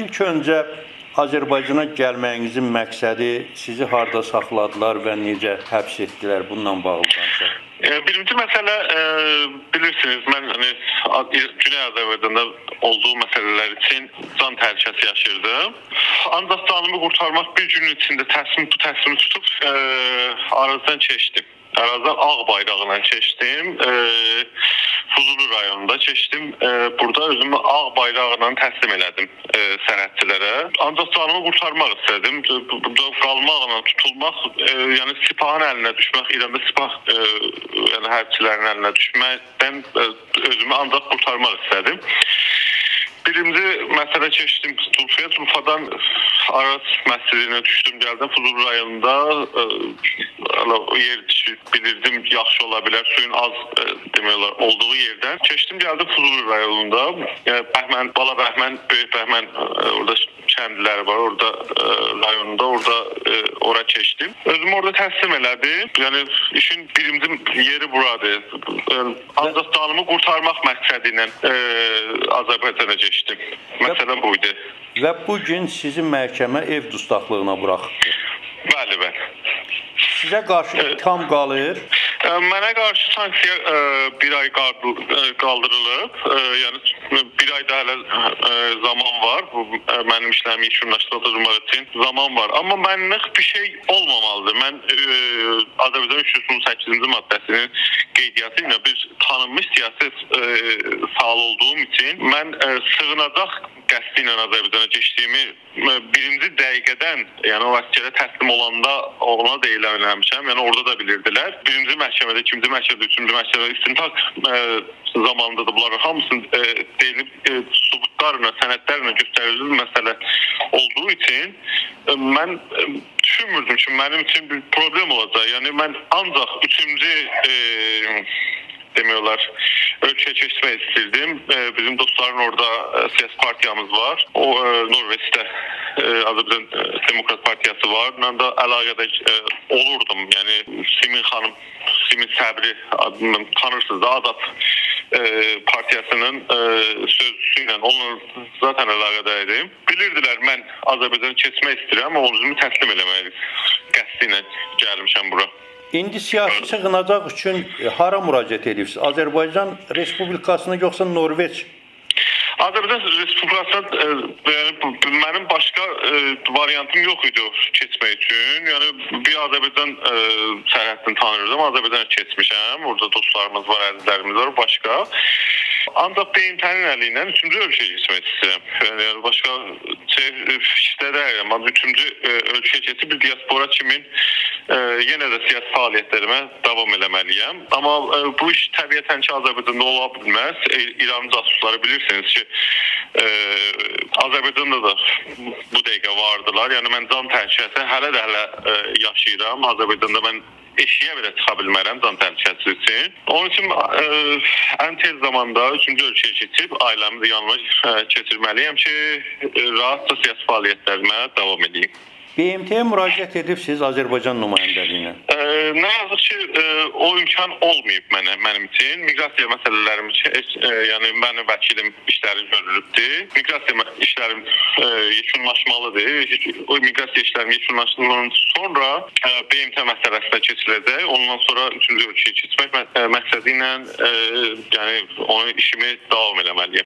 ilk öncə Azərbaycana gəlməyinizin məqsədi sizi harda saxladılar və necə həbs etdilər? Bununla bağlı danışaq. Birinci məsələ e, bilirsiniz, mən hani Güney Azərbaycanda olduğu məsələlər üçün can təhlükəsi yaşayırdım. Ancaq canımı qurtarmaq bir gün içində təslim bu təslimi tutub e, aradan keçdim. Aradan ağ bayrağıyla keçdim. E, Fuzuli rayonunda keçdim. E, burada özümü ağ bayrağıyla təslim elədim e, sərhədçilərə. Ancaq canımı qurtarmaq istədim. Burada qalmaqla tutulmaq, e, yəni sipahın əlinə düşmək, İranda sipah e, yəni hərbçilərin əlinə düşməkdən e, özümü ancaq qurtarmaq istədim. Birinci məsələ keçdim Turfaya. Turfadan Aras məscidinə düşdüm, gəldim Fuzuli rayonunda ə, o yer bilirdim yaxşı ola bilər, suyun az ə, demək olar olduğu yerdən keçdim, gəldim Fuzuli rayonunda. Yəni Bəhmən, Bala Bəhmən, Böyük Bəhmən ə, orada kəndləri var, orada ə, rayonunda, orada ə, ora keçdim. Özümü orada təslim elədim. Yəni işin birinci yeri buradır. Ancaq canımı qurtarmaq məqsədi ilə ə, Azərbaycana keçdim. Məsələ bu idi. Və bu gün sizi məhkəmə ev dustaqlığına buraxdı. Bəli, bəli. Sizə qarşı ittiham qalır. Mənə qarşı sanksiya ə, bir ay qaldırılıb. Ə, yəni bir ayda hələ ə, zaman var. Bu ə, mənim işlərimi yekunlaşdırmaq üçün zaman var. Amma mənlik bir şey olmamalıdır. Mən ə, Azərbaycan 318-ci maddəsinin qeydiyyatı ilə bir tanınmış siyasi ə, sahil olduğum üçün mən ə, sığınacaq qəsdi ilə Azərbaycana keçdiyimi birinci dəqiqədən, yəni o əsgərə təslim olanda ona da elan eləmişəm. Yəni orada da bilirdilər. Birinci məhkəmədə, ikinci məhkəmədə, üçüncü məhkəmədə istintaq ə, zamanında da bunların hamısını ə, deyilib ə, sübutlarla, sənədlərlə göstərilmiş məsələ olduğu üçün ə, mən ə, düşünmürdüm ki, mənim üçün bir problem olacaq. Yəni mən ancaq üçüncü ə, demək olar ölkəyə keçmək istirdim. E, bizim dostların orada e, siyasi partiyamız var. O e, Norveçdə e, Azərbaycan e, Demokrat Partiyası var. Onunla da əlaqədə e, olurdum. Yəni Simin xanım, Simin Səbri adını tanırsınız da Azad e, partiyasının e, sözcüsü ilə onunla zaten əlaqədə idim. Bilirdilər mən Azərbaycana keçmək istəyirəm, amma özümü təslim eləməli qəsdi ilə gəlmişəm bura. İndi siyasi sığınacaq üçün hara müraciət edirsiniz? Azərbaycan Respublikasına yoxsa Norveç? Azərbaycan Respublikasına e, yəni mənim başqa e, variantım yox idi keçmək üçün. Yəni bir Azərbaycan e, sərhədini tanıyırdım. Azərbaycana keçmişəm. Orada dostlarımız var, əzizlərimiz var, başqa. Ancaq BMT-nin əli ilə üçüncü ölkəyə keçmək istəyirəm. Yəni başqa şey işlədərəm. Amma üçüncü ölkəyə keçib bir diaspora kimi e, yenə də siyasi fəaliyyətlərimə davam eləməliyəm. Amma e, bu iş təbiətən ki, Azərbaycanda ola bilməz. İran casusları bilirsiniz ki, e, Azərbaycanda da bu dəqiqə vardılar. Yəni mən can təhlükəsi hələ də hələ e, yaşayıram. Azərbaycanda mən eşiyə belə çıxa bilmərəm can təhlükəsi üçün. Onun üçün ə, ən tez zamanda 3-cü ölkəyə keçib ailəmi yanıma ə, keçirməliyəm ki, rahatca siyasi fəaliyyətlərimə davam edeyim. BMT-yə müraciət edibsiz Azərbaycan nümayəndəliyinə. Ə, nə yazıq ki, ə, o imkan olmayıb mənə mənim üçün. Miqrasiya məsələlərim üçün, ə, yəni mənim vəkilim işləri görülübdür. Miqrasiya işlərim ə, yekunlaşmalıdır. O miqrasiya işlərinin yekunlaşdıqdan sonra ə, BMT məsələsinə keçiləcək. Ondan sonra üçüncü ölkəyə keçmək məqsədi ilə ə, yəni onun işimi davam eləməliyəm.